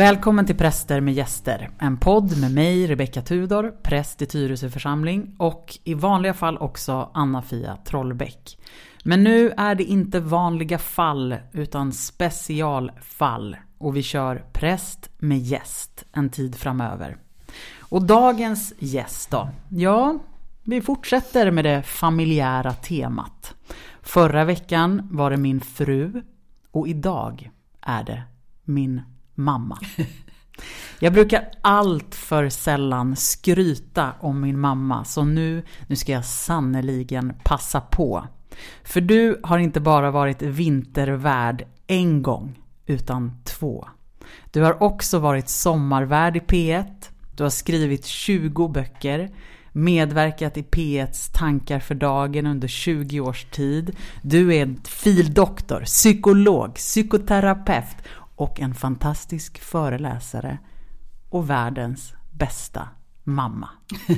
Välkommen till Präster med gäster. En podd med mig, Rebecka Tudor, präst i Tyresö församling och i vanliga fall också Anna-Fia Trollbäck. Men nu är det inte vanliga fall utan specialfall och vi kör präst med gäst en tid framöver. Och dagens gäst då? Ja, vi fortsätter med det familjära temat. Förra veckan var det min fru och idag är det min mamma. Jag brukar allt för sällan skryta om min mamma, så nu, nu ska jag sannoliken passa på. För du har inte bara varit vintervärd en gång, utan två. Du har också varit sommarvärd i P1, du har skrivit 20 böcker, medverkat i P1s Tankar för dagen under 20 års tid. Du är fildoktor, psykolog, psykoterapeut och en fantastisk föreläsare och världens bästa mamma.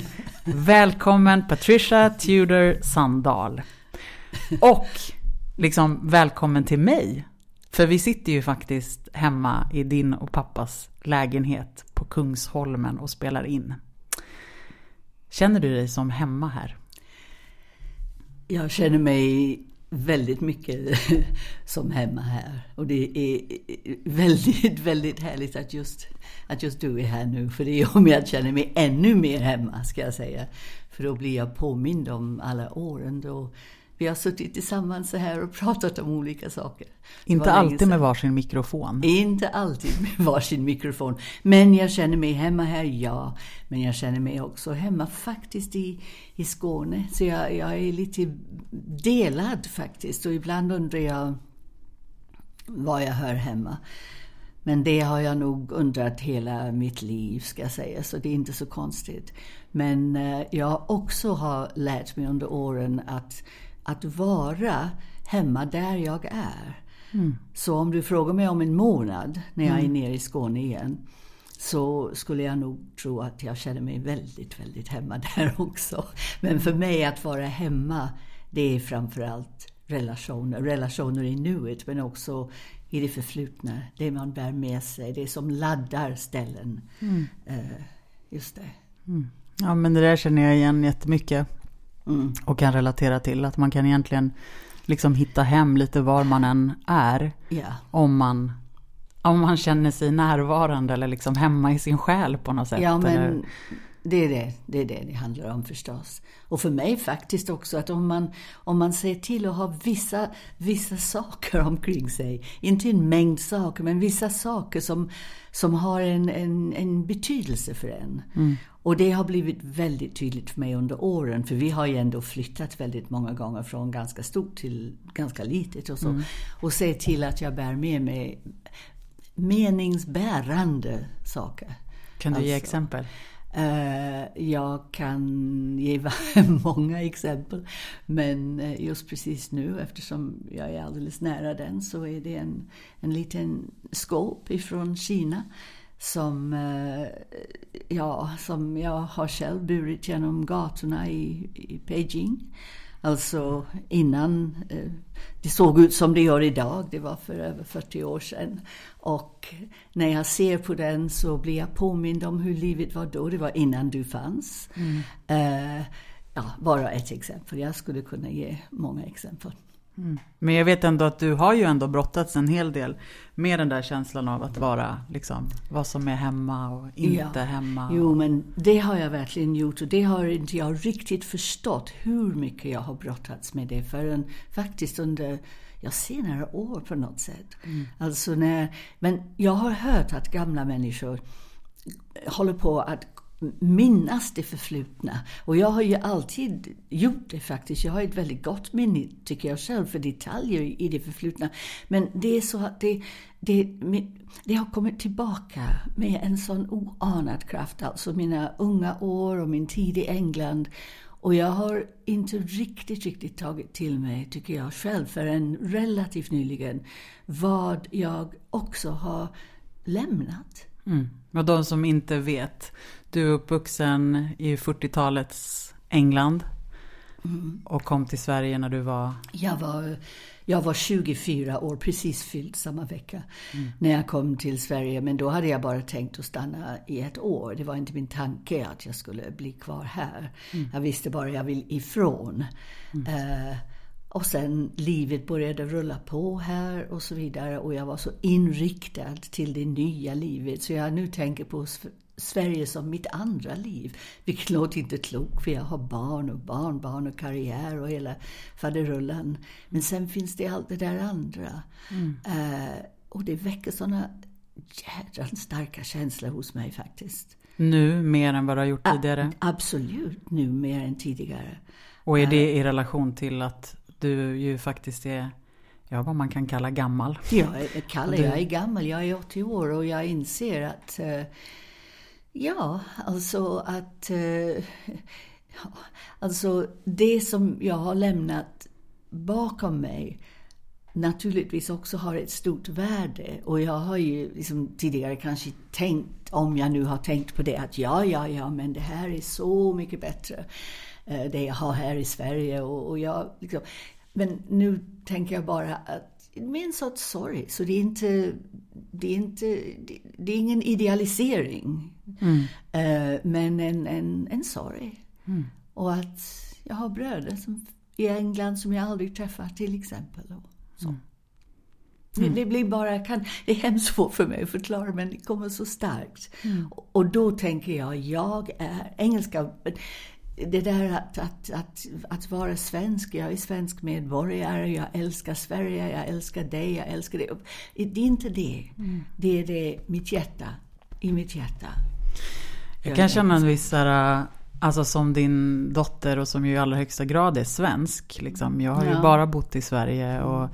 Välkommen Patricia Tudor Sandahl. Och liksom välkommen till mig. För vi sitter ju faktiskt hemma i din och pappas lägenhet på Kungsholmen och spelar in. Känner du dig som hemma här? Jag känner mig väldigt mycket som hemma här. Och det är eh, väldigt, väldigt härligt att just, att just du är här nu. För det gör mig att känna mig ännu mer hemma, ska jag säga. För då blir jag påmind om alla åren då vi har suttit tillsammans så här och pratat om olika saker. Inte alltid med varsin mikrofon. Inte alltid med varsin mikrofon. Men jag känner mig hemma här, ja. Men jag känner mig också hemma faktiskt i, i Skåne. Så jag, jag är lite delad faktiskt. Och ibland undrar jag var jag hör hemma. Men det har jag nog undrat hela mitt liv, ska jag säga, så det är inte så konstigt. Men eh, jag också har lärt mig under åren att att vara hemma där jag är. Mm. Så om du frågar mig om en månad när jag är mm. nere i Skåne igen så skulle jag nog tro att jag känner mig väldigt, väldigt hemma där också. Men för mig att vara hemma, det är framförallt relationer. Relationer i nuet men också i det förflutna. Det man bär med sig, det som laddar ställen. Mm. Uh, just det. Mm. Ja men det där känner jag igen jättemycket. Mm. Och kan relatera till att man kan egentligen liksom hitta hem lite var man än är. Yeah. Om, man, om man känner sig närvarande eller liksom hemma i sin själ på något sätt. Ja, men eller? Det är det, det är det det handlar om förstås. Och för mig faktiskt också att om man, om man ser till att ha vissa, vissa saker omkring sig, inte en mängd saker, men vissa saker som, som har en, en, en betydelse för en. Mm. Och det har blivit väldigt tydligt för mig under åren, för vi har ju ändå flyttat väldigt många gånger från ganska stort till ganska litet och så. Mm. Och se till att jag bär med mig meningsbärande saker. Kan du alltså, ge exempel? Eh, jag kan ge många exempel. Men eh, just precis nu, eftersom jag är alldeles nära den, så är det en, en liten skåp ifrån Kina som, eh, ja, som jag har själv burit genom gatorna i, i Beijing. Alltså innan eh, det såg ut som det gör idag, det var för över 40 år sedan. Och när jag ser på den så blir jag påmind om hur livet var då, det var innan du fanns. Mm. Uh, ja, bara ett exempel, jag skulle kunna ge många exempel. Mm. Men jag vet ändå att du har ju ändå brottats en hel del med den där känslan av att vara, liksom, vad som är hemma och inte ja. hemma. Jo, men det har jag verkligen gjort och det har inte jag riktigt förstått hur mycket jag har brottats med det förrän faktiskt under ja, senare år på något sätt. Mm. Alltså när, men jag har hört att gamla människor håller på att minnas det förflutna. Och jag har ju alltid gjort det faktiskt. Jag har ett väldigt gott minne, tycker jag själv, för detaljer i det förflutna. Men det är så att det, det, det har kommit tillbaka med en sån oanad kraft. Alltså mina unga år och min tid i England. Och jag har inte riktigt, riktigt tagit till mig, tycker jag själv, förrän relativt nyligen, vad jag också har lämnat. Mm. Och de som inte vet, du är uppvuxen i 40-talets England. Och kom till Sverige när du var? Jag var, jag var 24 år, precis fylld samma vecka, när jag kom till Sverige. Men då hade jag bara tänkt att stanna i ett år. Det var inte min tanke att jag skulle bli kvar här. Jag visste bara att jag vill ifrån. Eh, och sen livet började rulla på här och så vidare. Och jag var så inriktad till det nya livet. Så jag nu tänker på Sverige som mitt andra liv. Vilket låter inte klokt för jag har barn och barnbarn och karriär och hela faderullan. Men sen finns det allt det där andra. Eh, och det väcker sådana jädrans starka känslor hos mig faktiskt. Nu mer än vad du har gjort tidigare? Absolut, nu mer än tidigare. Och är det i relation till att du ju faktiskt är, ja vad man kan kalla gammal? Jag är, Kalle, jag är gammal, jag är 80 år och jag inser att eh, Ja, alltså att eh, ja, Alltså det som jag har lämnat bakom mig naturligtvis också har ett stort värde. Och jag har ju liksom tidigare kanske tänkt, om jag nu har tänkt på det, att ja, ja, ja, men det här är så mycket bättre. eh, Det jag har här i Sverige och, och jag liksom, Men nu tänker jag bara att med en sorts sorg, så det är inte, det är inte, det, det är ingen idealisering. Eh, Men en, en, en sorg. Och att jag har bröder som, i England som jag aldrig träffar till exempel. Och så. Det, det blir bara, kan, det är hemskt svårt för mig att förklara men det kommer så starkt. Och, och då tänker jag, jag är engelska, det där att, att, att, att vara svensk, jag är svensk medborgare, jag älskar Sverige, jag älskar dig, jag älskar det. Det är inte det. Det är det, mitt hjärta, i mitt hjärta. Jag kan känna en viss såhär, alltså som din dotter och som ju i allra högsta grad är svensk. Liksom. Jag har ju Ja. bara bott i Sverige och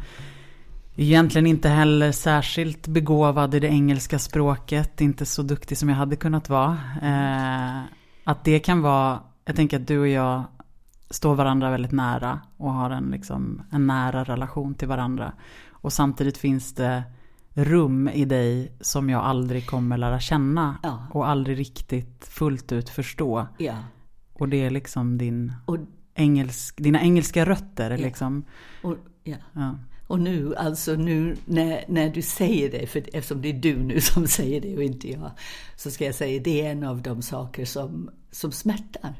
egentligen inte heller särskilt begåvad i det engelska språket. Inte så duktig som jag hade kunnat vara. Eh, att det kan vara, jag tänker att du och jag står varandra väldigt nära och har en, liksom, en nära relation till varandra. Och samtidigt finns det rum i dig som jag aldrig kommer lära känna Ja. och aldrig riktigt fullt ut förstå. Ja. Och det är liksom din Och, engelsk, dina engelska rötter. Liksom. och, ja. Ja. Och nu, alltså nu när, när du säger det, för eftersom det är du nu som säger det och inte jag, så ska jag säga det är en av de saker som, som smärtar.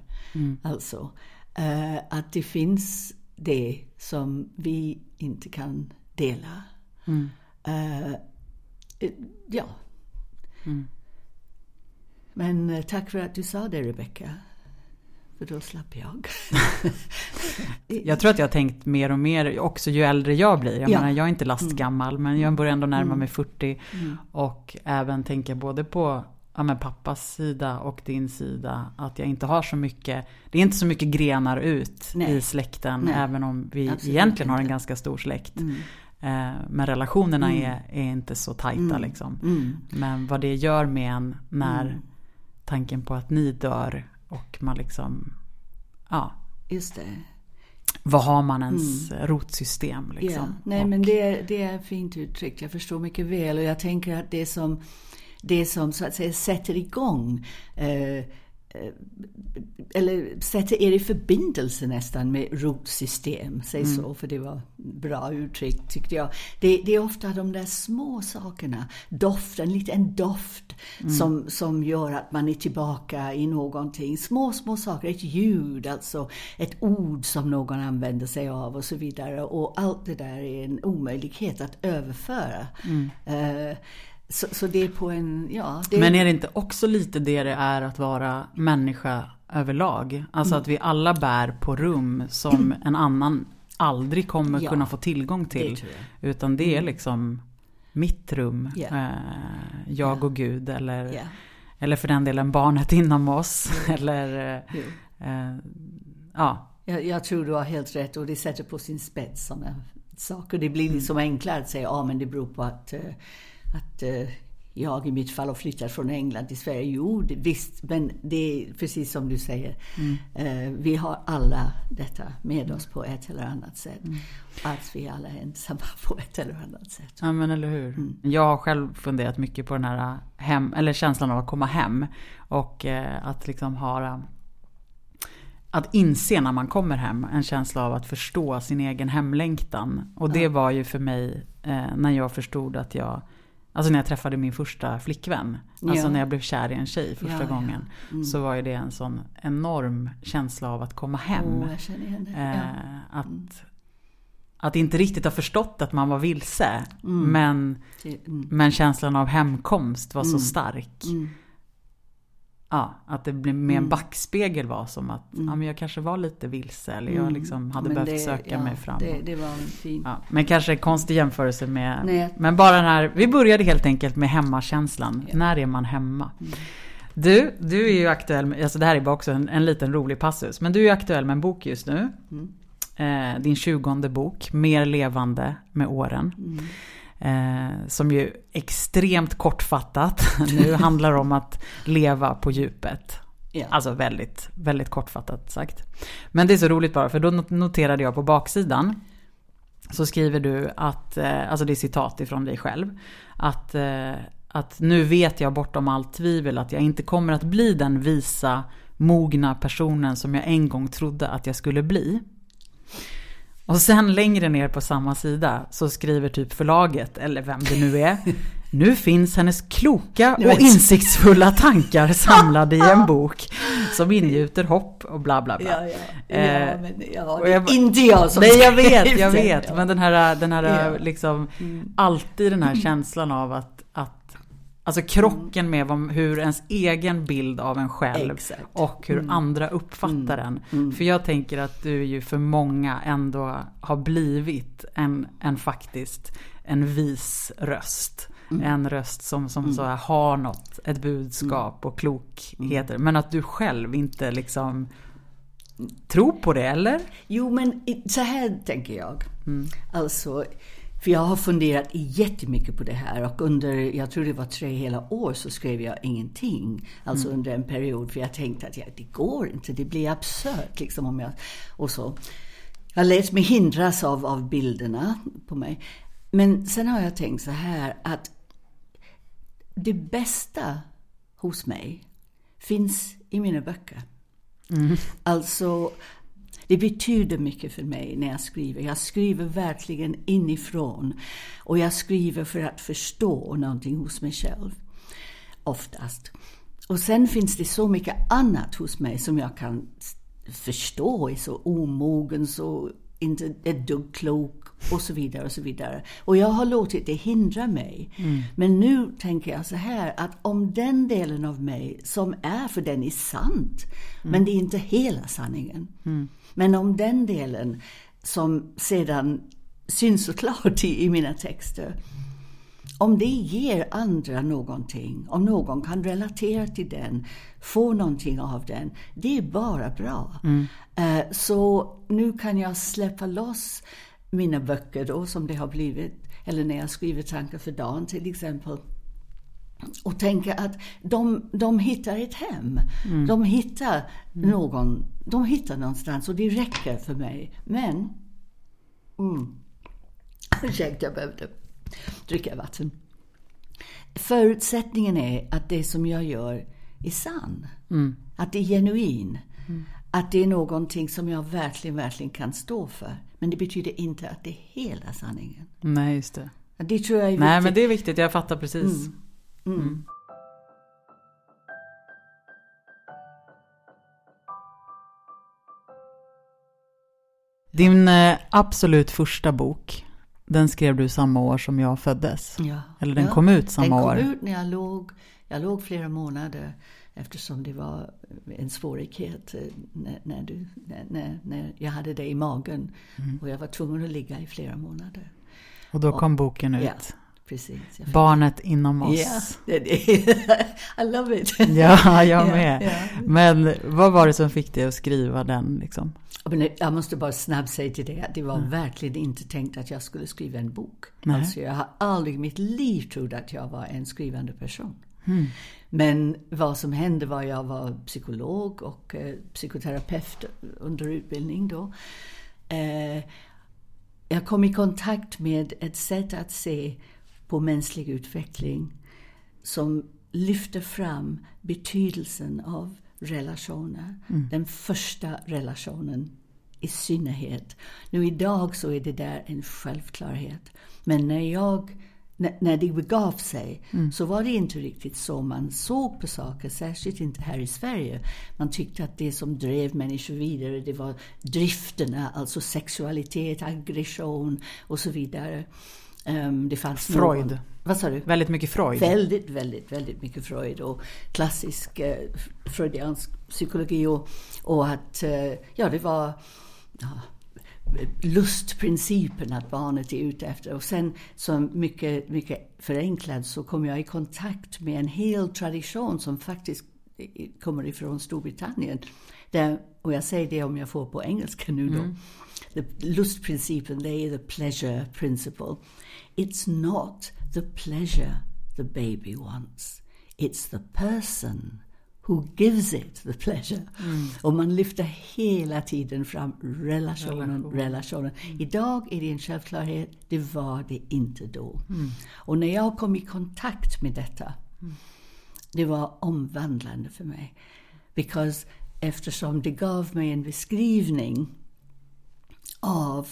Alltså, eh, att det finns det som vi inte kan dela. Eh, eh, ja. Men eh, tack för att du sa det, Rebecca. För då slapp jag. Jag tror att jag har tänkt mer och mer, också ju äldre jag blir. Jag Ja. menar, jag är inte lastgammal, men jag börjar ändå närma mig 40. Och även tänka både på ja, men pappas sida och din sida. Att jag inte har så mycket, det är inte så mycket grenar ut Nej. i släkten. Nej. Även om vi Absolut egentligen har en inte. ganska stor släkt. Mm. Eh, Men relationerna är, är inte så tajta liksom. Mm. Men vad det gör med en när tanken på att ni dör och man liksom, ja, Just det. vad har man ens rotsystem liksom? Ja, nej Och- men det, det är fint uttryckt. Jag förstår mycket väl. Och jag tänker att det som, det som så att säga sätter igång eh, eller sätter er i förbindelse nästan med rotsystem, säg så, för det var bra uttryckt tyckte jag. Det, det är ofta de där små sakerna, doften, lite en doft som, som gör att man är tillbaka i någonting. Små, små saker, ett ljud, alltså ett ord som någon använder sig av och så vidare. Och allt det där är en omöjlighet att överföra. Eh, så, så det är på en, ja. Det, Men är det inte också lite det det är att vara människa överlag? Alltså Mm. att vi alla bär på rum som en annan aldrig kommer Ja, kunna få tillgång till. det. Utan det är liksom mitt rum. Ja. Eh, jag och Gud eller, Ja. eller för den delen barnet inom oss. eller eh, eh, ja. Jag, jag tror du har helt rätt och det sätter på sin spets sådana saker. Det blir liksom enklare att säga ja men det beror på att, eh, att eh, jag i mitt fall har flyttat från England till Sverige. Jo, det, visst, men det är precis som du säger. Eh, vi har alla detta med oss på ett eller annat sätt. Att vi alla är ensamma på ett eller annat sätt. Ja men eller hur. Mm. Jag har själv funderat mycket på den här hem, eller känslan av att komma hem. Och eh, att liksom ha att inse när man kommer hem, en känsla av att förstå sin egen hemlängtan. Och det var ju för mig eh, när jag förstod att jag, alltså när jag träffade min första flickvän. Alltså Ja. när jag blev kär i en tjej första Ja, ja. gången. Så var ju det en sån enorm känsla av att komma hem. Det. Eh, att, att inte riktigt ha förstått att man var vilse. Men, Det- mm. men känslan av hemkomst var så stark. Mm. Ja, att det blev med en backspegel var som att ja, men jag kanske var lite vilse. Eller jag liksom hade Men behövt det- söka ja, mig fram. Det, det var en fin... Ja, men kanske en konstig jämförelse med... Nej. Men bara den här... Vi började helt enkelt med hemmakänslan. När är man hemma? Du, du är ju aktuell med... Alltså det här är bara också en, en liten rolig passus. Men du är ju aktuell med en bok just nu. Eh, din tjugonde bok. Mer levande med åren. Eh, som ju extremt kortfattat nu handlar om att leva på djupet. Ja. Alltså väldigt, väldigt kortfattat sagt. Men det är så roligt bara, för då not- noterade jag på baksidan. Så skriver du att, eh, alltså det är citat ifrån dig själv. Att, eh, att nu vet jag bortom allt tvivel att jag inte kommer att bli den visa, mogna personen som jag en gång trodde att jag skulle bli. Och sen längre ner på samma sida så skriver typ förlaget, eller vem det nu är. Nu finns hennes kloka och insiktsfulla tankar samlade i en bok som ingjuter hopp och bla bla bla. Ja, ja. ja, Eh, men, ja det är inte jag som Nej jag vet, jag vet. Men den här, den här Ja. Mm. liksom, alltid den här känslan av att Alltså krocken med vad, hur ens egen bild av en själv Exakt. Mm. och hur andra uppfattar den. För jag tänker att du ju för många ändå har blivit en, en faktiskt en vis röst. Mm. En röst som, som så här har något, ett budskap och klokheter. Mm. Men att du själv inte liksom tror på det, eller? Jo, men så här tänker jag. Mm. Alltså, för jag har funderat jättemycket på det här och under, jag tror det var tre hela år så skrev jag ingenting. Alltså Mm. under en period för jag tänkte att ja, det går inte, det blir absurt liksom om jag, och så. Jag lät mig hindras av, av bilderna på mig. Men sen har jag tänkt så här att det bästa hos mig finns i mina böcker. Alltså, det betyder mycket för mig när jag skriver. Jag skriver verkligen inifrån. Och jag skriver för att förstå någonting hos mig själv. Oftast. Och sen finns det så mycket annat hos mig som jag kan förstå, är så omogen, så inte ett dugg klok och så vidare och så vidare. Och jag har låtit det hindra mig. Men nu tänker jag så här att om den delen av mig som är, för den är sant, men det är inte hela sanningen. Men om den delen som sedan syns så klart i, i mina texter, om det ger andra någonting, om någon kan relatera till den, få någonting av den, det är bara bra. Eh, Så nu kan jag släppa loss mina böcker då, som det har blivit, eller när jag skriver tankar för dagen till exempel. Och tänka att de, de hittar ett hem. De hittar någon, de hittar någonstans och det räcker för mig. Men, mm, ursäkta jag behövde dricka vatten. Förutsättningen är att det som jag gör är sann. Att det är genuin. Att det är någonting som jag verkligen, verkligen kan stå för. Men det betyder inte att det är hela sanningen. Nej, just det. Det tror jag är viktigt. Nej, men det är viktigt. Jag fattar precis. Mm. Mm. Din eh, absolut första bok, den skrev du samma år som jag föddes. Ja. Eller den Ja, kom ut samma den år. kom ut när jag låg, jag låg flera månader eftersom det var en svårighet eh, när, när, du, när, när, jag hade det i magen. Mm. Och jag var tvungen att ligga i flera månader. Och då kom boken ut. Ja, precis. Barnet inom oss. Det, det, I love it. Ja, jag Ja, med. ja. Men vad var det som fick dig att skriva den liksom? Jag måste bara snabbt säga till dig att det var verkligen inte tänkt att jag skulle skriva en bok. Nej. Alltså jag har aldrig i mitt liv trott att jag var en skrivande person. Hmm. Men vad som hände var att jag var psykolog och eh, psykoterapeut under utbildning då. Eh, jag kom i kontakt med ett sätt att se på mänsklig utveckling som lyfter fram betydelsen av relationer. Den första relationen i synnerhet. Nu idag så är det där en självklarhet. Men när jag när det begav sig mm. så var det inte riktigt så man såg på saker, särskilt inte här i Sverige. Man tyckte att det som drev människor vidare det var drifterna, alltså sexualitet, aggression och så vidare. Um, det fanns Freud. Någon, vad sa du? Väldigt mycket Freud. Väldigt, väldigt, väldigt mycket Freud och klassisk eh, freudiansk psykologi och, och att, eh, ja det var ja, lustprincipen att barnet är ute efter. Och sen så mycket, mycket förenklad så kom jag i kontakt med en hel tradition som faktiskt kommer ifrån Storbritannien. Där, och jag säger det om jag får på engelska nu då. Mm. The lustprincipen, det är the pleasure principle. It's not the pleasure the baby wants. It's the person who gives it the pleasure. Mm. Och man lyfter hela tiden fram relationen, Relation. relationen. Mm. Idag är det en självklarhet, det var det inte då. Mm. Och när jag kom i kontakt med detta, mm. det var omvandlande för mig. Because eftersom det gav mig en beskrivning av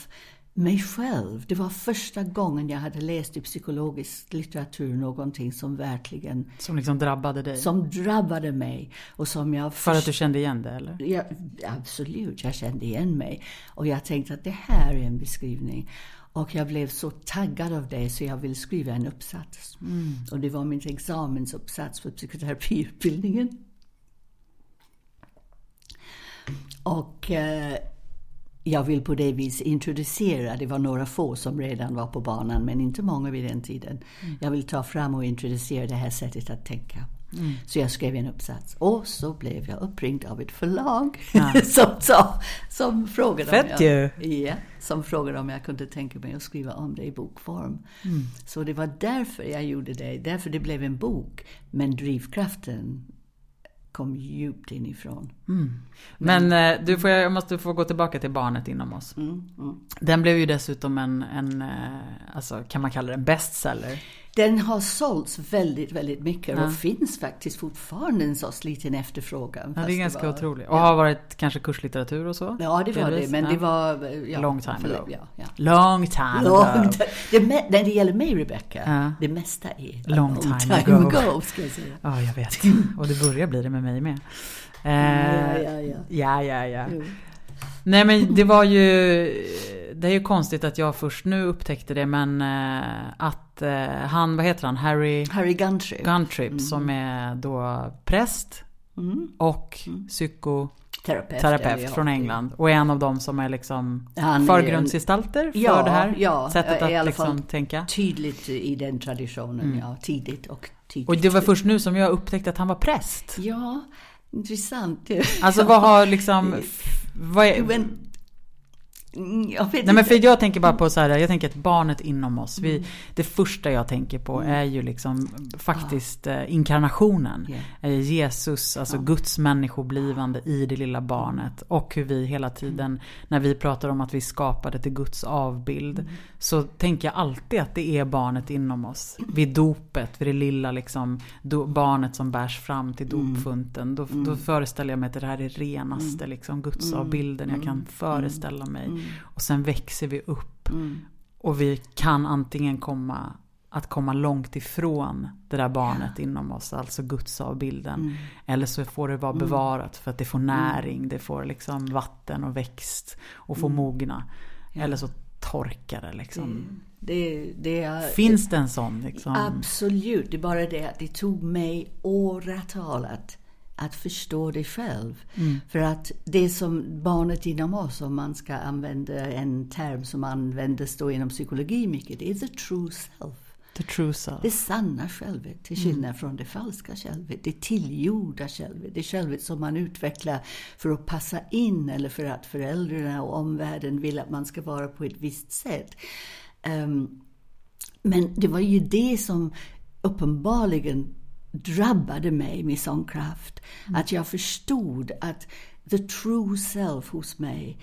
mig själv. Det var första gången jag hade läst i psykologisk litteratur någonting som verkligen... Som liksom drabbade dig? Som drabbade mig. Och som jag För att du kände igen det eller? Ja, absolut, jag kände igen mig. Och jag tänkte att det här är en beskrivning. Och jag blev så taggad av det så jag ville skriva en uppsats. Mm. Och det var min examensuppsats för psykoterapiutbildningen. Och eh, jag vill på det vis introducera, det var några få som redan var på banan men inte många vid den tiden. Mm. Jag vill ta fram och introducera det här sättet att tänka. Mm. Så jag skrev en uppsats och så blev jag uppringd av ett förlag ja. som, sa, som, frågade Fett om jag, ja, som frågade om jag kunde tänka mig att skriva om det i bokform. Mm. Så det var därför jag gjorde det, därför det blev en bok. Men drivkraften kom djupt inifrån. Mm. Men eh, du får, jag måste få gå tillbaka till barnet inom oss. Mm, mm. Den blev ju dessutom en, en eh, alltså, kan man kalla det en bestseller? Den har sålts väldigt, väldigt mycket ja. och finns faktiskt fortfarande en sorts liten efterfrågan. Ja, det är ganska otroligt. Och har varit kanske kurslitteratur och så? Ja, det var det. Men ja. det var... Ja, Long time ago. Ja. Long time Long ago. Det, när det gäller mig, Rebecca, det mesta är long, long time, time ago. ago. ska jag säga. Ja, jag vet. Och det börjar bli det med mig med. Eh, ja, ja, ja. Ja, ja, ja. Nej, men det var ju det är ju konstigt att jag först nu upptäckte det men eh, att eh, han, vad heter han, Harry, Harry Guntrip, Guntrip mm. som är då präst mm. och mm. psykoterapeut terapeut från England. Och är en av dem som är liksom förgrundsgestalter för ja, det här ja, sättet att liksom tänka. Tydligt i den traditionen, mm. ja. Tidigt och tidigt. Och det var först nu som jag upptäckte att han var präst. Ja, intressant. Alltså vad har liksom... Vad är, jag vet Nej, men för jag tänker bara på så här, jag tänker att barnet inom oss, vi, mm. det första jag tänker på mm. är ju liksom faktiskt ah. inkarnationen. Yeah. Jesus, alltså ah. Guds människoblivande i det lilla barnet. Och hur vi hela tiden, mm. när vi pratar om att vi skapade till Guds avbild, mm. så tänker jag alltid att det är barnet inom oss. Vid dopet, vid det lilla liksom, do, barnet som bärs fram till mm. dopfunten. Då, då föreställer jag mig att det här är renaste liksom, Guds avbilden jag kan föreställa mig. Och sen växer vi upp. Mm. Och vi kan antingen komma att komma långt ifrån det där barnet ja. inom oss, alltså gudsavbilden. Mm. Eller så får det vara mm. bevarat för att det får mm. näring, det får liksom vatten och växt och får mm. mogna. Ja. Eller så torkar det liksom. Det, det är, Finns det en sån? Liksom? Absolut, det är bara det att det tog mig åratal att att förstå dig själv. Mm. För att det som barnet inom oss, om man ska använda en term som användes då inom psykologi mycket, det är the true self. The true self. Det sanna självet, till skillnad mm. från det falska självet. Det tillgjorda självet. Det självet som man utvecklar för att passa in eller för att föräldrarna och omvärlden vill att man ska vara på ett visst sätt. Um, men det var ju det som uppenbarligen drabbade mig med sån kraft. Mm. Att jag förstod att the true self hos mig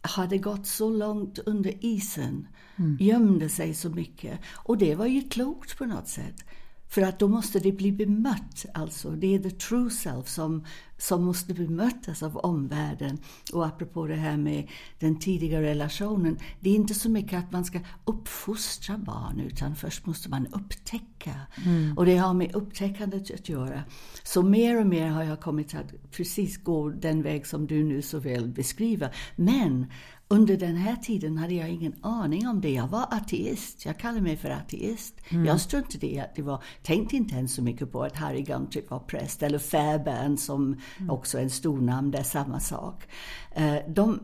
hade gått så långt under isen, mm. gömde sig så mycket. Och det var ju klokt på något sätt. För att då måste det bli bemött, alltså. Det är the true self som som måste bemötas av omvärlden. Och apropå det här med den tidiga relationen, det är inte så mycket att man ska uppfostra barn, utan först måste man upptäcka. Mm. Och det har med upptäckandet att göra. Så mer och mer har jag kommit att precis gå den väg som du nu så väl beskriver. Men under den här tiden hade jag ingen aning om det. Jag var ateist. Jag kallar mig för ateist. Mm. Jag struntade i att det var, tänkte inte ens så mycket på att Harry Guntrick var präst eller Fairbairn som mm. också är en stor namn, det är samma sak. Uh, de,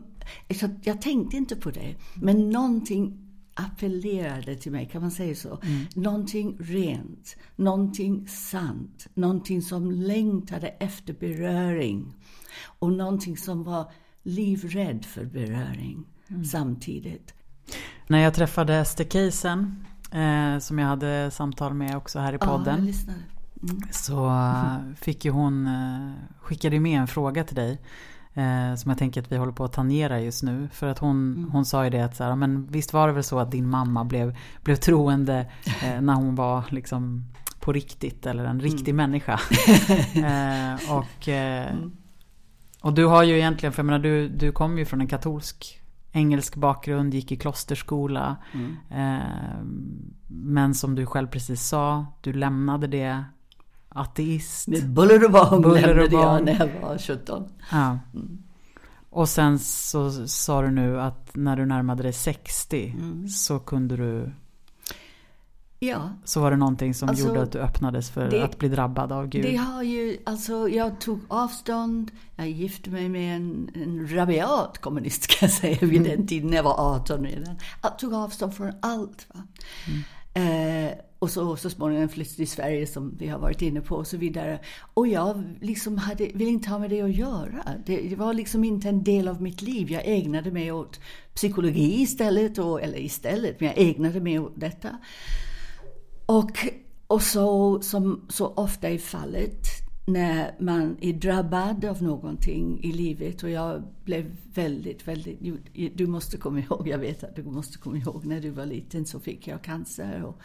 jag tänkte inte på det. Men någonting appellerade till mig, kan man säga så? Mm. Någonting rent, någonting sant, någonting som längtade efter beröring. Och någonting som var livrädd för beröring mm. samtidigt. När jag träffade Ester Keisen, eh, som jag hade samtal med också här i podden. Ja, mm. Så mm. fick ju hon, eh, skickade med en fråga till dig. Eh, som jag tänker att vi håller på att tangera just nu. För att hon, mm. hon sa ju det att så här, men visst var det väl så att din mamma blev, blev troende eh, när hon var liksom på riktigt eller en riktig mm. människa. eh, och eh, mm. Och du har ju egentligen, för jag menar du, du kommer ju från en katolsk engelsk bakgrund, gick i klosterskola. Mm. Eh, men som du själv precis sa, du lämnade det ateist. Med buller och bång lämnade jag när jag var 17. Ja. Mm. Och sen så sa du nu att när du närmade dig 60 mm. så kunde du Ja. Så var det någonting som alltså, gjorde att du öppnades för det, att bli drabbad av Gud? Det har ju, alltså jag tog avstånd. Jag gifte mig med en, en rabiat kommunist kan jag säga vid den tiden jag var 18 redan. Jag tog avstånd från allt. Va? Mm. Eh, och så, så småningom flyttade till Sverige som vi har varit inne på och så vidare. Och jag liksom hade, ville inte ha med det att göra. Det, det, var liksom inte en del av mitt liv. Jag ägnade mig åt psykologi istället, och, eller istället, men jag ägnade mig åt detta. Och, och så som så ofta är fallet när man är drabbad av någonting i livet och jag blev väldigt, väldigt... Du måste komma ihåg, jag vet att du måste komma ihåg, när du var liten så fick jag cancer och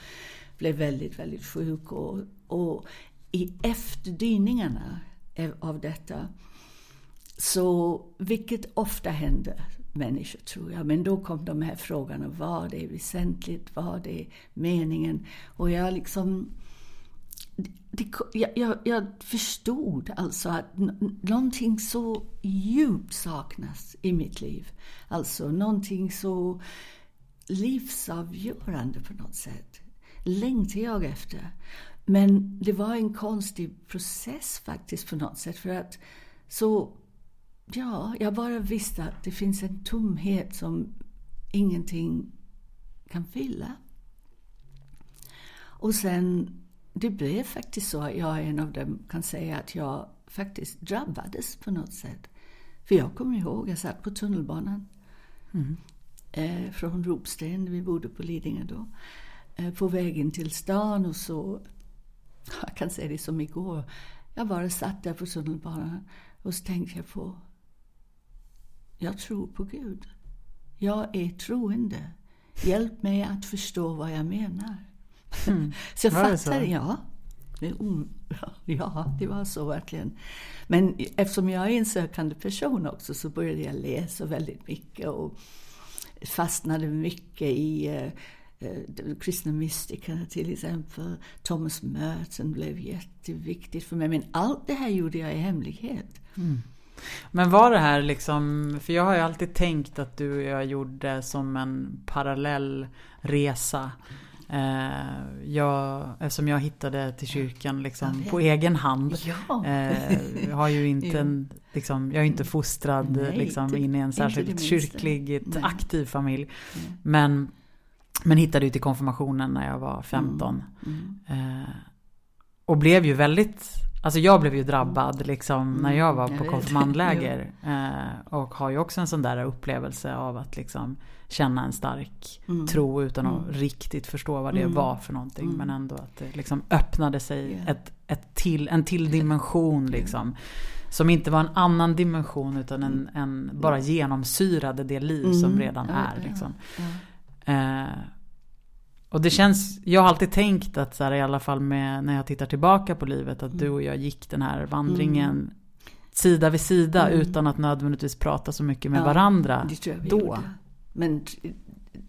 blev väldigt, väldigt sjuk. Och, och i efterdyningarna av detta, så vilket ofta händer människor tror jag. Men då kom de här frågorna, vad är väsentligt, vad är meningen? Och jag liksom... Det, jag, jag, jag, förstod alltså att någonting så djupt saknas i mitt liv. Alltså någonting så livsavgörande på något sätt. Längtar jag efter. Men det var en konstig process faktiskt på något sätt. För att så Ja, jag bara visste att det finns en tomhet som ingenting kan fylla. Och sen, det blev faktiskt så att jag en av dem kan säga att jag faktiskt drabbades på något sätt. För jag kommer ihåg, jag satt på tunnelbanan mm. eh, från Ropsten, vi bodde på Lidingö då, eh, på vägen till stan och så, jag kan säga det som igår, jag bara satt där på tunnelbanan och så tänkte jag på jag tror på Gud. Jag är troende. Hjälp mig att förstå vad jag menar. Mm. så jag fattade, ja. Ja, det var så verkligen. Men eftersom jag är en sökande person också så började jag läsa väldigt mycket och fastnade mycket i uh, uh, kristna mystikerna till exempel. Thomas Merton blev jätteviktigt för mig. Men allt det här gjorde jag i hemlighet. Mm. Men var det här liksom, för jag har ju alltid tänkt att du och jag gjorde som en parallell resa. Eh, jag, eftersom jag hittade till kyrkan liksom på egen hand. Ja. Eh, jag har ju inte en, liksom, jag är inte fostrad Nej, liksom, in i en särskilt kyrklig, aktiv familj. Men, men hittade ju till konfirmationen när jag var 15. Mm. Mm. Eh, och blev ju väldigt Alltså jag blev ju drabbad liksom när jag var på konfirmandläger. Eh, och har ju också en sån där upplevelse av att liksom känna en stark mm. tro utan att mm. riktigt förstå vad det mm. var för någonting. Mm. Men ändå att det liksom öppnade sig yeah. ett, ett till, en till dimension liksom. Som inte var en annan dimension utan en, en bara genomsyrade det liv som mm. redan är. Liksom. Eh, och det känns, jag har alltid tänkt att så här, i alla fall med, när jag tittar tillbaka på livet att du och jag gick den här vandringen mm. sida vid sida utan att nödvändigtvis prata så mycket med varandra det tror jag vi då. gjorde. Men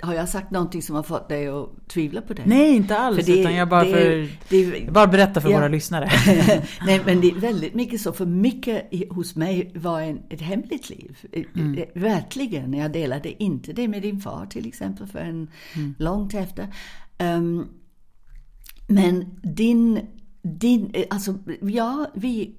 har jag sagt någonting som har fått dig att tvivla på det? Nej, inte alls. För det- utan jag bara, det- för, det- jag bara berättar för Ja. våra lyssnare. Nej, men det är väldigt mycket så. För mycket hos mig var en, ett hemligt liv. Eh, Mm. eh, Verkligen. Jag delade inte det med din far till exempel förrän Mm. långt efter. Ehm, men din, din, eh, alltså ja, vi,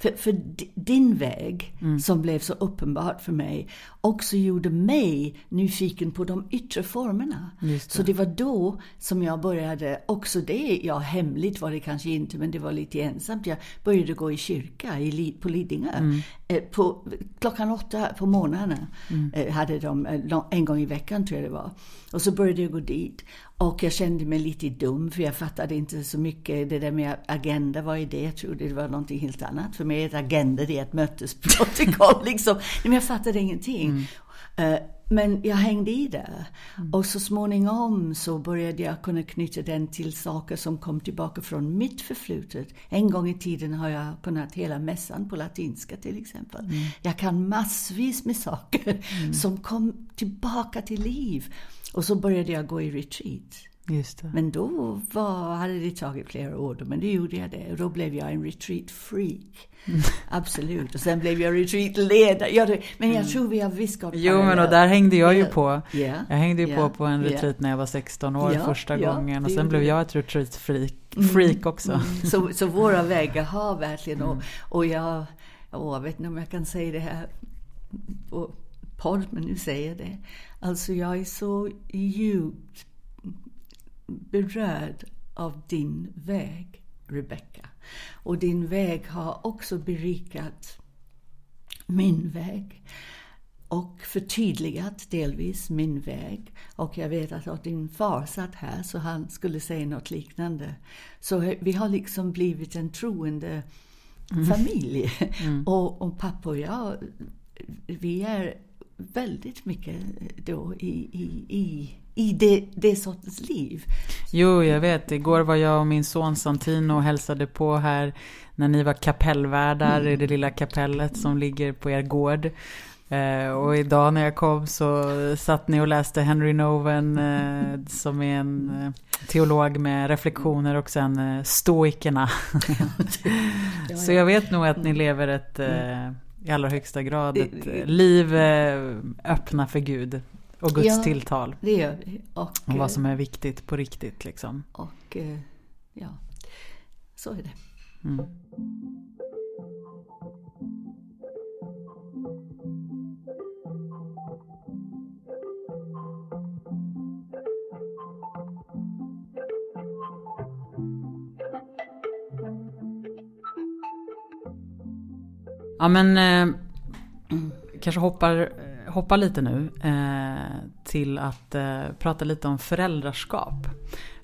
för, för di- din väg Mm. som blev så uppenbart för mig också gjorde mig nyfiken på de yttre formerna. Det. Så det var då som jag började, också det, ja hemligt var det kanske inte men det var lite ensamt. Jag började gå i kyrka i, på Lidingö. Mm. Eh, på, klockan åtta på morgnarna eh, hade de, eh, en gång i veckan tror jag det var. Och så började jag gå dit. Och jag kände mig lite dum för jag fattade inte så mycket. Det där med agenda, vad är det? Jag trodde det var någonting helt annat. För mig är ett agenda det är ett mötesprotokoll liksom. Men jag fattade ingenting. Eh, Men jag hängde i där. Och så småningom så började jag kunna knyta den till saker som kom tillbaka från mitt förflutet. En gång i tiden har jag kunnat hela mässan på latinska till exempel. Jag kan massvis med saker som kom tillbaka till liv. Och så började jag gå i retreat. Men då var, hade det tagit flera år, då, men det gjorde jag det. Och då blev jag en retreat-freak. Absolut. Och sen blev jag retreat-ledare. Ja, men jag tror vi har visst gått Jo, men och där hängde jag ju på. Ja. Jag hängde ju Ja. på på en retreat när jag var 16 år första gången. Och sen blev jag ett retreat-freak freak också. Mm. Så, så våra vägar har verkligen, och, Mm. och jag, åh, jag vet inte om jag kan säga det här på podd, men nu säger jag det. Alltså jag är så djupt berörd av din väg, Rebecca. Och din väg har också berikat min väg och förtydligat delvis min väg. Och jag vet att att din far satt här så han skulle säga något liknande. Så vi har liksom blivit en troende familj. Och, och pappa och jag, vi är väldigt mycket då i, i, i, i det, det sortens liv. Jo, jag vet. Igår var jag och min son Santino och hälsade på här när ni var kapellvärdar i det lilla kapellet som ligger på er gård. Eh, och idag när jag kom så satt ni och läste Henry Noven eh, som är en eh, teolog med reflektioner och sen eh, stoikerna. så jag vet nog att ni lever ett eh, i allra högsta grad ett liv öppna för Gud och Guds Ja. tilltal. Det gör vi. Och, Och vad som är viktigt på riktigt liksom. och eh, ja, så är det. Mm. Ja men eh, kanske hoppar, hoppa lite nu eh, till att eh, prata lite om föräldraskap.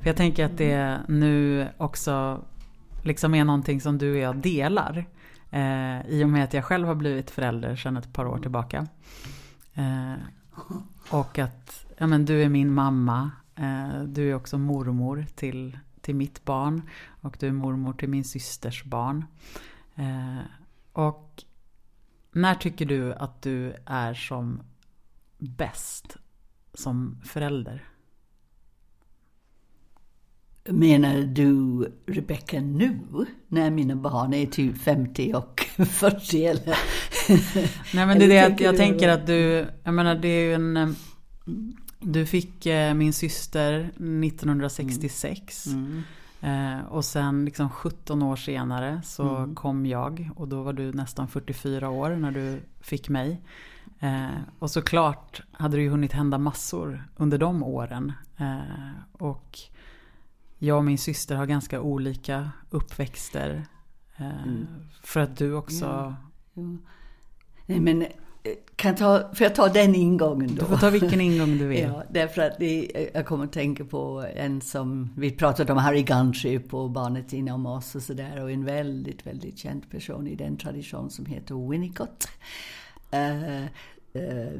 För jag tänker att det nu också liksom är någonting som du och jag delar. Eh, I och med att jag själv har blivit förälder sedan ett par år tillbaka. Eh, och att ja, men du är min mamma. Eh, du är också mormor till, till mitt barn. Och du är mormor till min systers barn. Eh, och när tycker du att du är som bäst som förälder? Menar du Rebecca nu? När mina barn är typ 50 och 40 eller? Nej men det är det att jag tänker att du, jag menar det är ju en eh, Du fick eh, min syster 1966 Mm. Eh, och sen liksom 17 år senare så Mm. kom jag och då var du nästan 44 år när du fick mig. Eh, och såklart hade det ju hunnit hända massor under de åren. Eh, och jag och min syster har ganska olika uppväxter. Eh, Mm. För att du också Ja. Jo. Nej men, kan ta, får jag ta den ingången då? Du får ta vilken ingång du vill. Ja, därför att det, jag kommer att tänka på en som, vi pratade om Harry Gunship och barnet inom oss och sådär och en väldigt, väldigt känd person i den tradition som heter Winnicott. Eh, eh,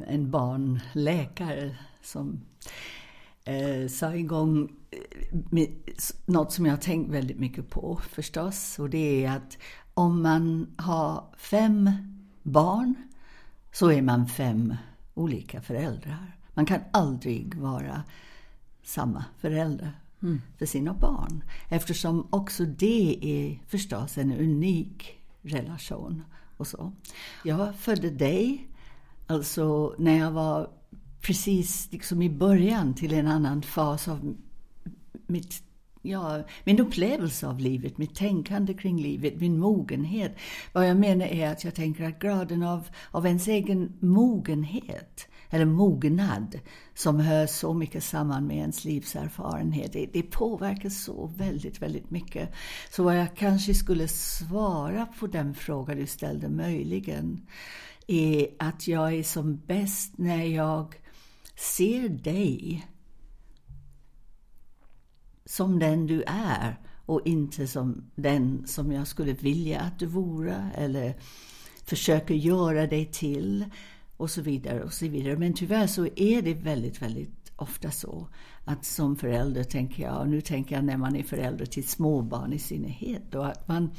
en barnläkare som eh, sa igång eh, något som jag har tänkt väldigt mycket på förstås. Och det är att om man har fem barn så är man fem olika föräldrar. Man kan aldrig vara samma förälder mm. för sina barn. Eftersom också det är förstås en unik relation. och så. Jag födde dig, alltså när jag var precis liksom i början till en annan fas av mitt ja, min upplevelse av livet, mitt tänkande kring livet, min mogenhet. Vad jag menar är att jag tänker att graden av, av ens egen mogenhet, eller mognad, som hör så mycket samman med ens livserfarenhet, det, det påverkar så väldigt, väldigt mycket. Så vad jag kanske skulle svara på den fråga du ställde möjligen, är att jag är som bäst när jag ser dig som den du är och inte som den som jag skulle vilja att du vore eller försöker göra dig till och så vidare och så vidare. Men tyvärr så är det väldigt, väldigt ofta så att som förälder tänker jag, och nu tänker jag när man är förälder till småbarn i synnerhet, då att man,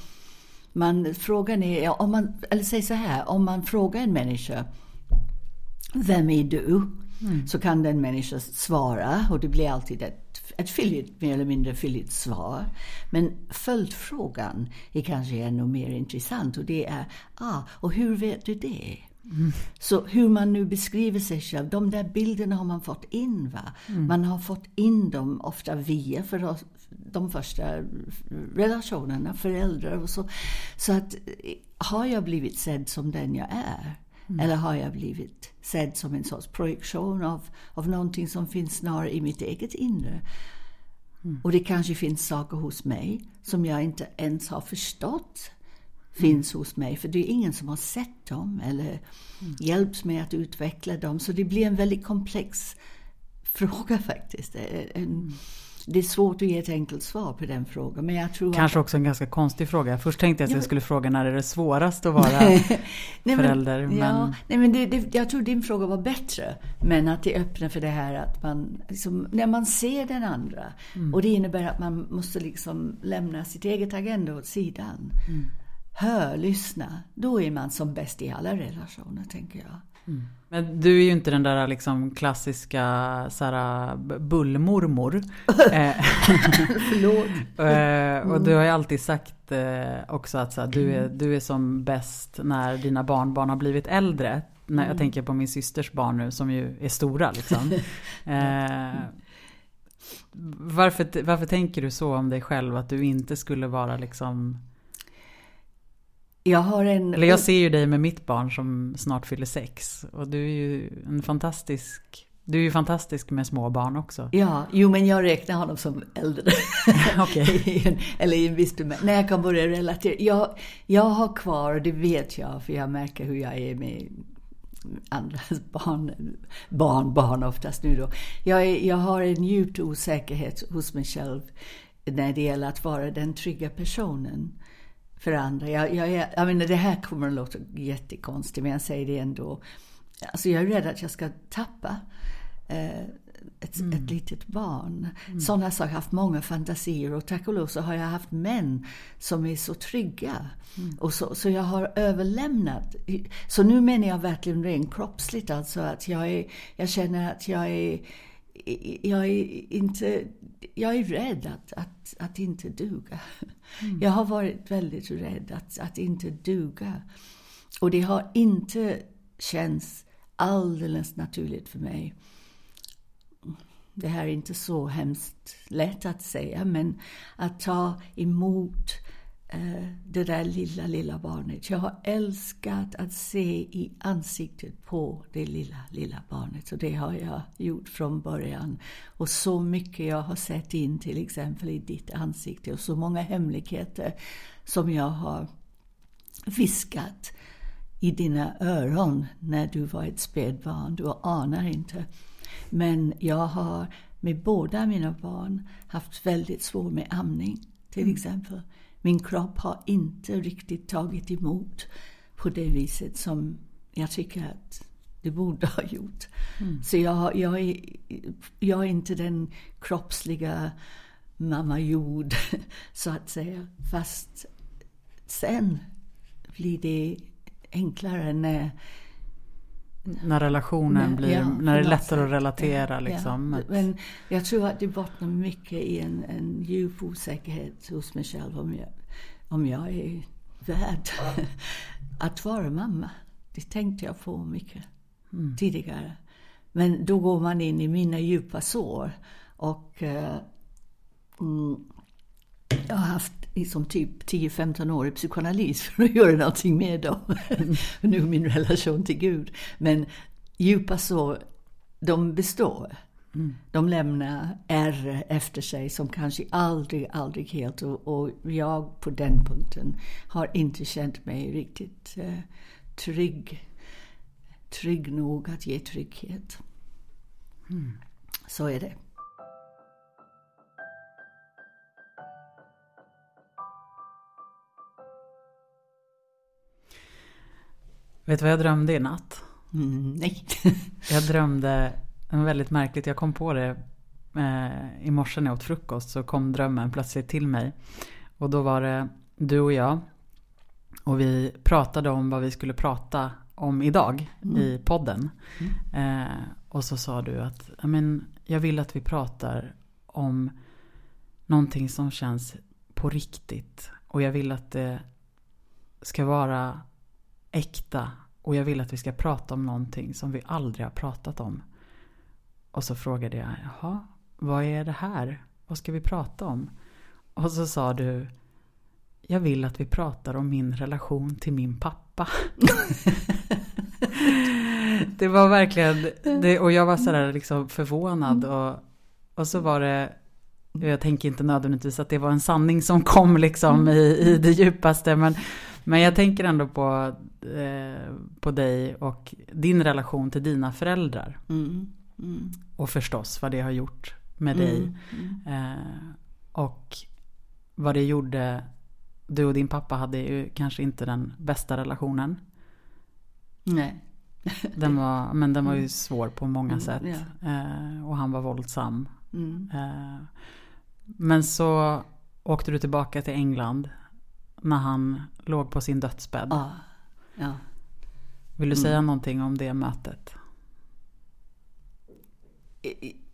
man frågan är, om man, eller säg så här, om man frågar en människa, vem är du? Mm. Så kan den människan svara och det blir alltid ett, ett fylligt, mer eller mindre fylligt svar. Men följdfrågan är kanske ännu mer intressant och det är, ah, och hur vet du det? Mm. Så hur man nu beskriver sig själv, de där bilderna har man fått in. Va? Mm. Man har fått in dem ofta via för de första relationerna, föräldrar och så. Så att har jag blivit sedd som den jag är? Mm. Eller har jag blivit sedd som en sorts projektion av, av någonting som finns snarare i mitt eget inre? Mm. Och det kanske finns saker hos mig som jag inte ens har förstått finns hos mig. För det är ingen som har sett dem eller mm. hjälps med att utveckla dem. Så det blir en väldigt komplex fråga faktiskt. En, mm. Det är svårt att ge ett enkelt svar på den frågan. Men jag tror Kanske att... också en ganska konstig fråga. Först tänkte jag att jag skulle fråga när är det svårast att vara nej, förälder. Men, ja, nej, men det, det, jag tror din fråga var bättre. Men att det öppnar för det här att man, liksom, när man ser den andra. Mm. Och det innebär att man måste liksom lämna sitt eget agenda åt sidan. Mm. Hör, lyssna. Då är man som bäst i alla relationer, tänker jag. Mm. Men du är ju inte den där liksom klassiska såhär, bullmormor. Eh, Förlåt. Eh, och du har ju alltid sagt eh, också att såhär, du, är, du är som bäst när dina barnbarn har blivit äldre. När jag mm. tänker på min systers barn nu som ju är stora liksom. varför, varför tänker du så om dig själv att du inte skulle vara liksom jag har en... Eller jag ser ju dig med mitt barn som snart fyller sex. Och du är ju en fantastisk... Du är ju fantastisk med små barn också. Ja, jo men jag räknar honom som äldre. Okej. Eller i en viss När jag kan börja relatera. Jag, jag har kvar, och det vet jag, för jag märker hur jag är med andras barn, barn, barn oftast nu då. Jag, är, jag har en djup osäkerhet hos mig själv när det gäller att vara den trygga personen för andra. Jag, jag, jag menar, det här kommer att låta jättekonstigt, men jag säger det ändå. Alltså jag är rädd att jag ska tappa eh, ett, mm. ett litet barn. Mm. Sådana saker. Jag har haft många fantasier och tack och lov så har jag haft män som är så trygga. Mm. Och så, så jag har överlämnat. Så nu menar jag verkligen rent kroppsligt alltså att jag, är, jag känner att jag är jag är inte jag är rädd att, att, att inte duga. Mm. Jag har varit väldigt rädd att, att inte duga. Och det har inte känts alldeles naturligt för mig. Det här är inte så hemskt lätt att säga, men att ta emot det där lilla, lilla barnet. Jag har älskat att se i ansiktet på det lilla, lilla barnet. Och det har jag gjort från början. Och så mycket jag har sett in till exempel i ditt ansikte och så många hemligheter som jag har viskat i dina öron när du var ett spädbarn. Du anar inte. Men jag har med båda mina barn haft väldigt svårt med amning till mm. exempel. Min kropp har inte riktigt tagit emot på det viset som jag tycker att det borde ha gjort. Mm. Så jag, jag, är, jag är inte den kroppsliga mamma jord, så att säga. Fast sen blir det enklare när när relationen blir, ja, när det är lättare att relatera ja, liksom. Ja. Men jag tror att det bottnar mycket i en, en djup osäkerhet hos mig själv om jag, om jag är värd att vara mamma. Det tänkte jag på mycket mm. tidigare. Men då går man in i mina djupa sår. Och uh, mm, jag har haft liksom typ 10-15 år i psykoanalys för att göra någonting med dem. Mm. nu min relation till Gud. Men djupa sår, de består. Mm. De lämnar ärr efter sig som kanske aldrig, aldrig helt och, och, jag på den punkten har inte känt mig riktigt eh, trygg. Trygg nog att ge trygghet. Mm. Så är det. Vet du vad jag drömde i natt? Mm, nej. jag drömde väldigt märkligt. Jag kom på det eh, i morse när jag åt frukost. Så kom drömmen plötsligt till mig. Och då var det du och jag. Och vi pratade om vad vi skulle prata om idag mm. i podden. Mm. Eh, och så sa du att men, jag vill att vi pratar om någonting som känns på riktigt. Och jag vill att det ska vara äkta. Och jag vill att vi ska prata om någonting som vi aldrig har pratat om. Och så frågade jag, jaha, vad är det här? Vad ska vi prata om? Och så sa du, jag vill att vi pratar om min relation till min pappa. det var verkligen, det, och jag var sådär liksom förvånad. Och, och så var det, jag tänker inte nödvändigtvis att det var en sanning som kom liksom i, i det djupaste. Men, men jag tänker ändå på, eh, på dig och din relation till dina föräldrar. Mm. Mm. Och förstås vad det har gjort med mm. dig. Mm. Eh, och vad det gjorde. Du och din pappa hade ju kanske inte den bästa relationen. Nej. den var, men den var ju mm. svår på många mm, sätt. Ja. Eh, och han var våldsam. Eh, men så åkte du tillbaka till England. När han låg på sin dödsbädd. Ja. ja. Vill du säga någonting om det mötet?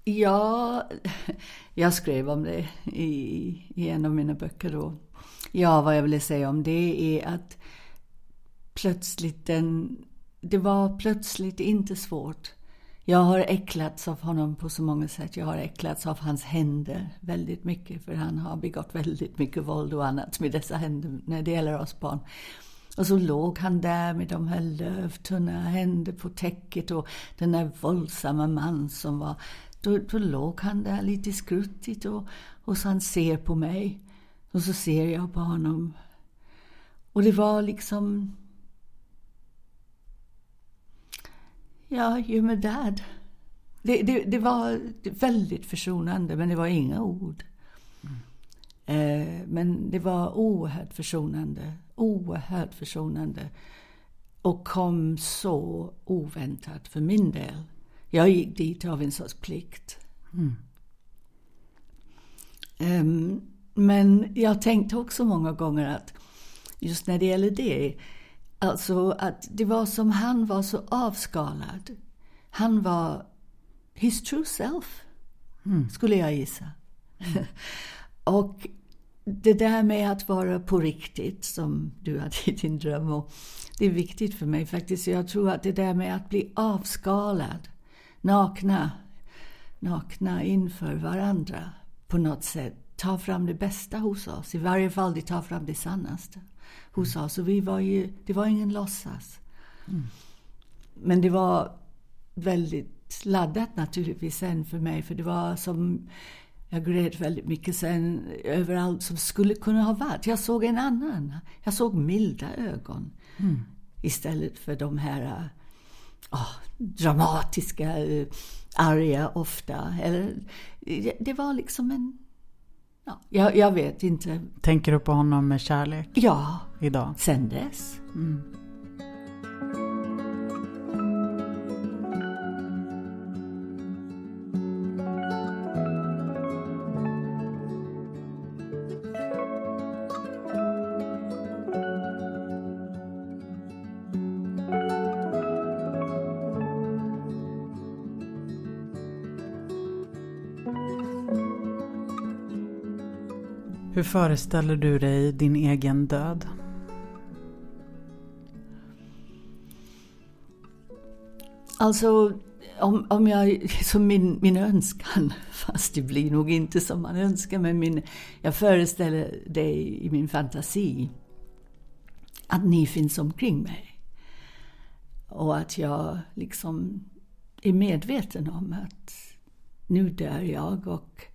Ja, jag skrev om det i, i en av mina böcker då. Ja, vad jag ville säga om det är att plötsligt den, det var plötsligt inte svårt. Jag har äcklats av honom på så många sätt. Jag har äcklats av hans händer väldigt mycket. För han har begått väldigt mycket våld och annat med dessa händer när det gäller oss barn. Och så låg han där med de här lövtunna händer på täcket och den där våldsamma man som var... Då, då låg han där lite skruttigt och, och så han ser på mig. Och så ser jag på honom. Och det var liksom... Ja, you're my dad. Det, det, det var väldigt försonande, men det var inga ord. Mm. Eh, men det var oerhört försonande oerhört försonande och kom så oväntat för min del. Jag gick dit av en sorts plikt. Mm. Um, men jag tänkte också många gånger att just när det gäller det, alltså att det var som han var så avskalad. Han var his true self, mm. skulle jag gissa. Mm. och det där med att vara på riktigt som du hade i din dröm. Och det är viktigt för mig faktiskt. Jag tror att det där med att bli avskalad, nakna, nakna inför varandra på något sätt. Ta fram det bästa hos oss. I varje fall det tar fram det sannaste hos oss. Och vi var ju, det var ingen låtsas. Mm. Men det var väldigt laddat naturligtvis sen för mig. För det var som jag grät väldigt mycket sen över allt som skulle kunna ha varit. Jag såg en annan. Jag såg milda ögon. Mm. Istället för de här oh, dramatiska, uh, arga ofta. Eller, det var liksom en... Ja, jag, jag, vet inte. Tänker du på honom med kärlek? Ja. Idag? Sen dess. Mm. Hur föreställer du dig din egen död? Alltså, om, om jag, som min, min önskan, fast det blir nog inte som man önskar, men min, jag föreställer dig i min fantasi att ni finns omkring mig. Och att jag liksom är medveten om att nu dör jag och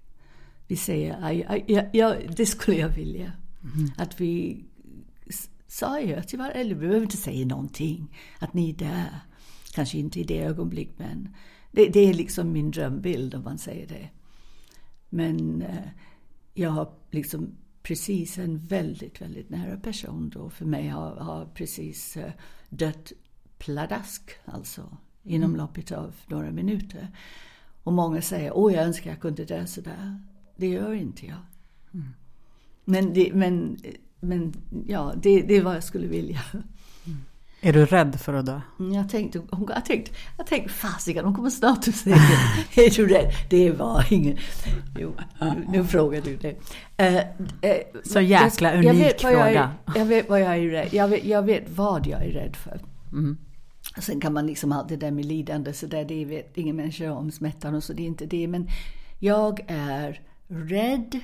vi säger, ja, ja, det skulle jag vilja. Mm. Att vi sa ju till varandra, eller vi behöver inte säga någonting, att ni är där. Kanske inte i det ögonblick, men det, det, är liksom min drömbild om man säger det. Men eh, jag har liksom precis en väldigt, väldigt nära person då för mig har, har precis eh, dött pladask, alltså inom mm. loppet av några minuter. Och många säger, åh jag önskar jag kunde dö sådär. Det gör inte jag. Mm. Men, det, men, men ja, det, det är vad jag skulle vilja. Mm. Är du rädd för att dö? Mm, jag tänkte, jag tänkte, jag tänkte fasiken, de kommer snart att säga Är du rädd? Det var ingen... Jo, nu, nu frågar du det. Uh, uh, Så jäkla unik jag vet fråga. Jag, är, jag vet vad jag är rädd jag vet, jag vet vad jag är rädd för. Mm. Sen kan man liksom allt det där med lidande så där, det vet ingen människa om smärtan och så, det är inte det. Men jag är rädd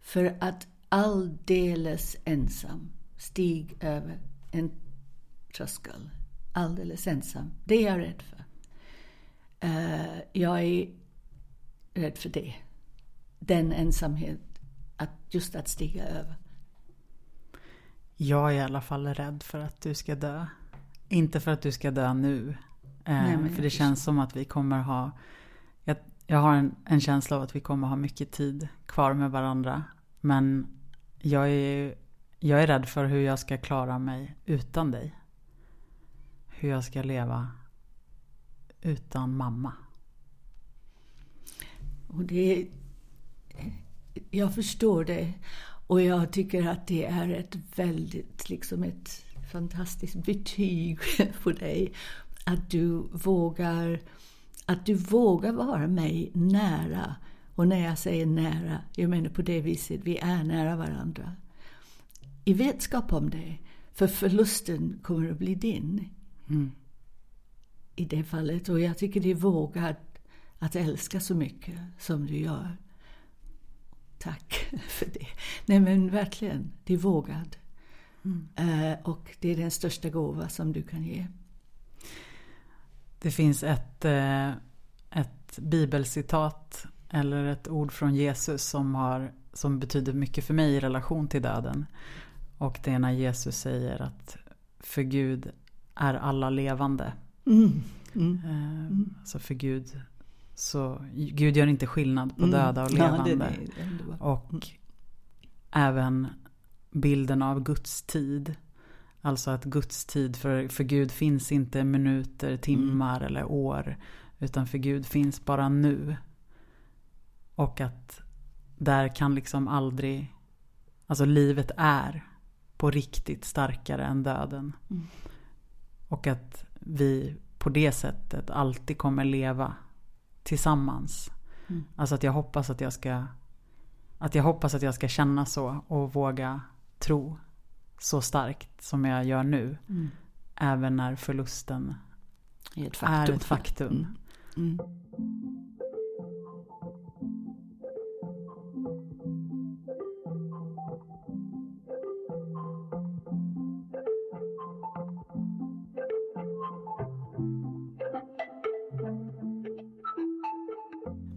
för att alldeles ensam stig över en tröskel. Alldeles ensam. Det är jag rädd för. Uh, jag är rädd för det. Den ensamhet, att just att stiga över. Jag är i alla fall rädd för att du ska dö. Inte för att du ska dö nu. Eh, Nej, för det känns som att vi kommer ha... Jag, har en, en, känsla av att vi kommer ha mycket tid kvar med varandra. Men jag är, jag är rädd för hur jag ska klara mig utan dig. Hur jag ska leva utan mamma. Och det... Jag förstår det. Och jag tycker att det är ett väldigt, liksom ett fantastiskt betyg på dig. Att du vågar, att du vågar vara mig nära. Och när jag säger nära, jag menar på det viset, vi är nära varandra. I vetskap om det. För förlusten kommer att bli din. Mm. I det fallet. Och jag tycker det är vågat att älska så mycket som du gör. Tack för det. Nej men verkligen, det är vågat. Mm. Eh, och det är den största gåva som du kan ge. Det finns ett, eh, ett bibelcitat eller ett ord från Jesus som, har, som betyder mycket för mig i relation till döden. Och det är när Jesus säger att för Gud är alla levande. Mm. Mm. Mm. Alltså för Gud så Gud gör inte skillnad på mm. döda och levande. Ja, och mm. även bilden av Guds tid. Alltså att Guds tid, för, för Gud finns inte minuter, timmar mm. eller år. Utan för Gud finns bara nu. Och att där kan liksom aldrig, alltså livet är på riktigt starkare än döden. Mm. Och att vi på det sättet alltid kommer leva tillsammans. Mm. Alltså att jag hoppas att jag ska att jag hoppas att jag ska känna så och våga tro så starkt som jag gör nu. Mm. Även när förlusten är ett faktum. Är ett faktum. Mm. Mm.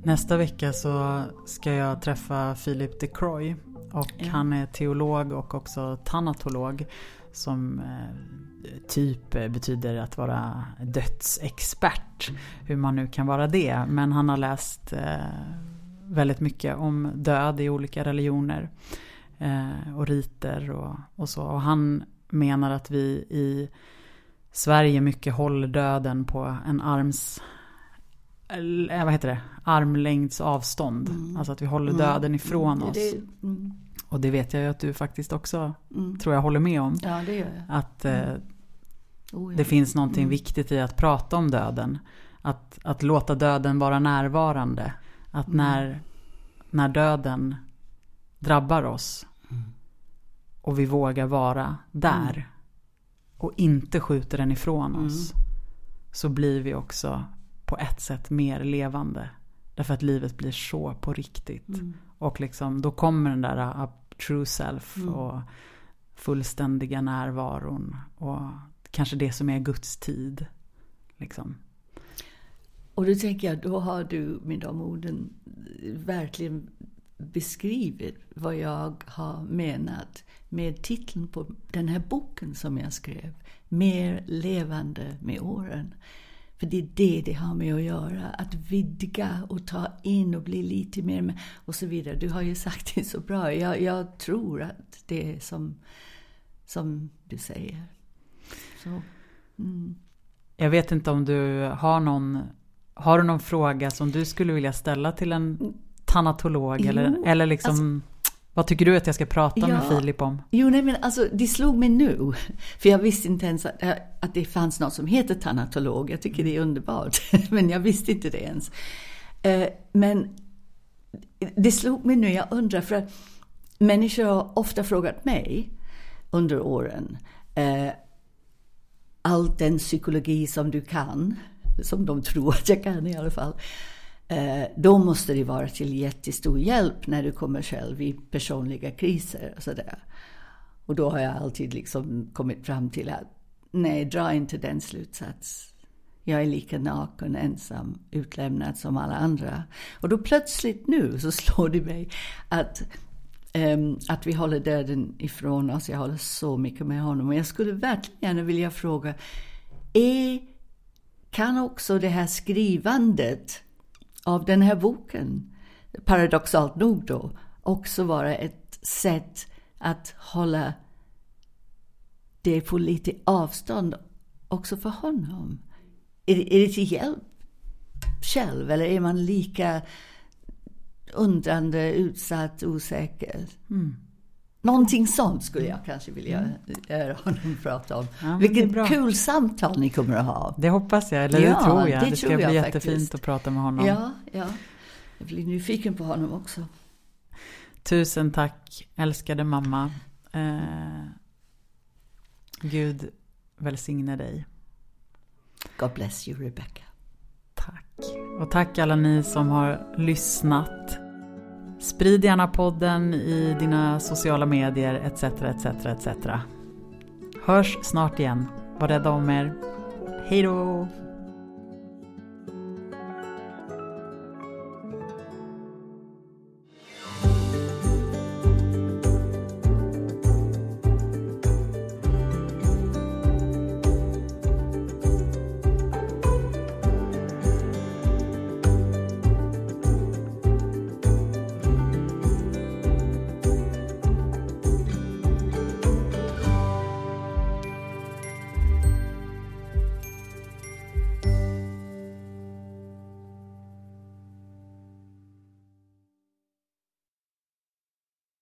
Nästa vecka så ska jag träffa Philip de Croy och ja. han är teolog och också tanatolog. Som eh, typ betyder att vara dödsexpert. Hur man nu kan vara det. Men han har läst eh, väldigt mycket om död i olika religioner. Eh, och riter och, och så. Och han menar att vi i Sverige mycket håller döden på en arms vad heter det, armlängds avstånd. Mm. Alltså att vi håller mm. döden ifrån mm. oss. Det, mm. Och det vet jag ju att du faktiskt också mm. tror jag håller med om. Ja, det gör jag. Att eh, oh, ja. det finns någonting mm. viktigt i att prata om döden. Att, att låta döden vara närvarande. Att när, när döden drabbar oss och vi vågar vara där Mm. och inte skjuter den ifrån Mm. oss så blir vi också på ett sätt mer levande. Därför att livet blir så på riktigt. Mm. Och liksom, då kommer den där uh, true self Mm. och fullständiga närvaron. Och kanske det som är Guds tid. Liksom. Och då tänker jag, då har du med de orden verkligen beskrivit vad jag har menat med titeln på den här boken som jag skrev. Mer levande med åren. För det är det det har med att göra. Att vidga och ta in och bli lite mer med och så vidare. Du har ju sagt det så bra. Jag, jag tror att det är som, som du säger. Så, mm. Jag vet inte om du har någon, har du någon fråga som du skulle vilja ställa till en tanatolog? Jo, eller, eller liksom, vad tycker du att jag ska prata med Ja. Filip om? Jo, nej, men alltså det slog mig nu. För jag visste inte ens att, att det fanns något som heter tanatolog. Jag tycker det är underbart. Men jag visste inte det ens. Eh, Men det slog mig nu, jag undrar, för att människor har ofta frågat mig under åren eh, all den psykologi som du kan, som de tror att jag kan i alla fall, Eh, då måste det vara till jättestor hjälp när du kommer själv i personliga kriser och sådär. Och då har jag alltid liksom kommit fram till att nej, dra inte den slutsats. Jag är lika naken, ensam, utlämnad som alla andra. Och då plötsligt nu så slår det mig att, um, att vi håller döden ifrån oss. Jag håller så mycket med honom. Och jag skulle verkligen gärna vilja fråga, är, kan också det här skrivandet av den här boken, paradoxalt nog då, också vara ett sätt att hålla det på lite avstånd också för honom? Är det, är det till hjälp själv eller är man lika undrande, utsatt, osäker? Mm. Någonting sånt skulle jag kanske vilja höra honom prata om. Ja, Vilket kul samtal ni kommer att ha. Det hoppas jag, eller Ja, det tror jag. det Det, ska tror bli jag jättefint faktiskt. att prata med honom. Ja, ja. Jag blir nyfiken på honom också. Tusen tack älskade mamma. Eh, Gud välsigne dig. God bless you, Rebecca. Tack. Och tack alla ni som har lyssnat. Sprid gärna podden i dina sociala medier etc. etc. etc. Hörs snart igen. Var rädda om er. Hej då!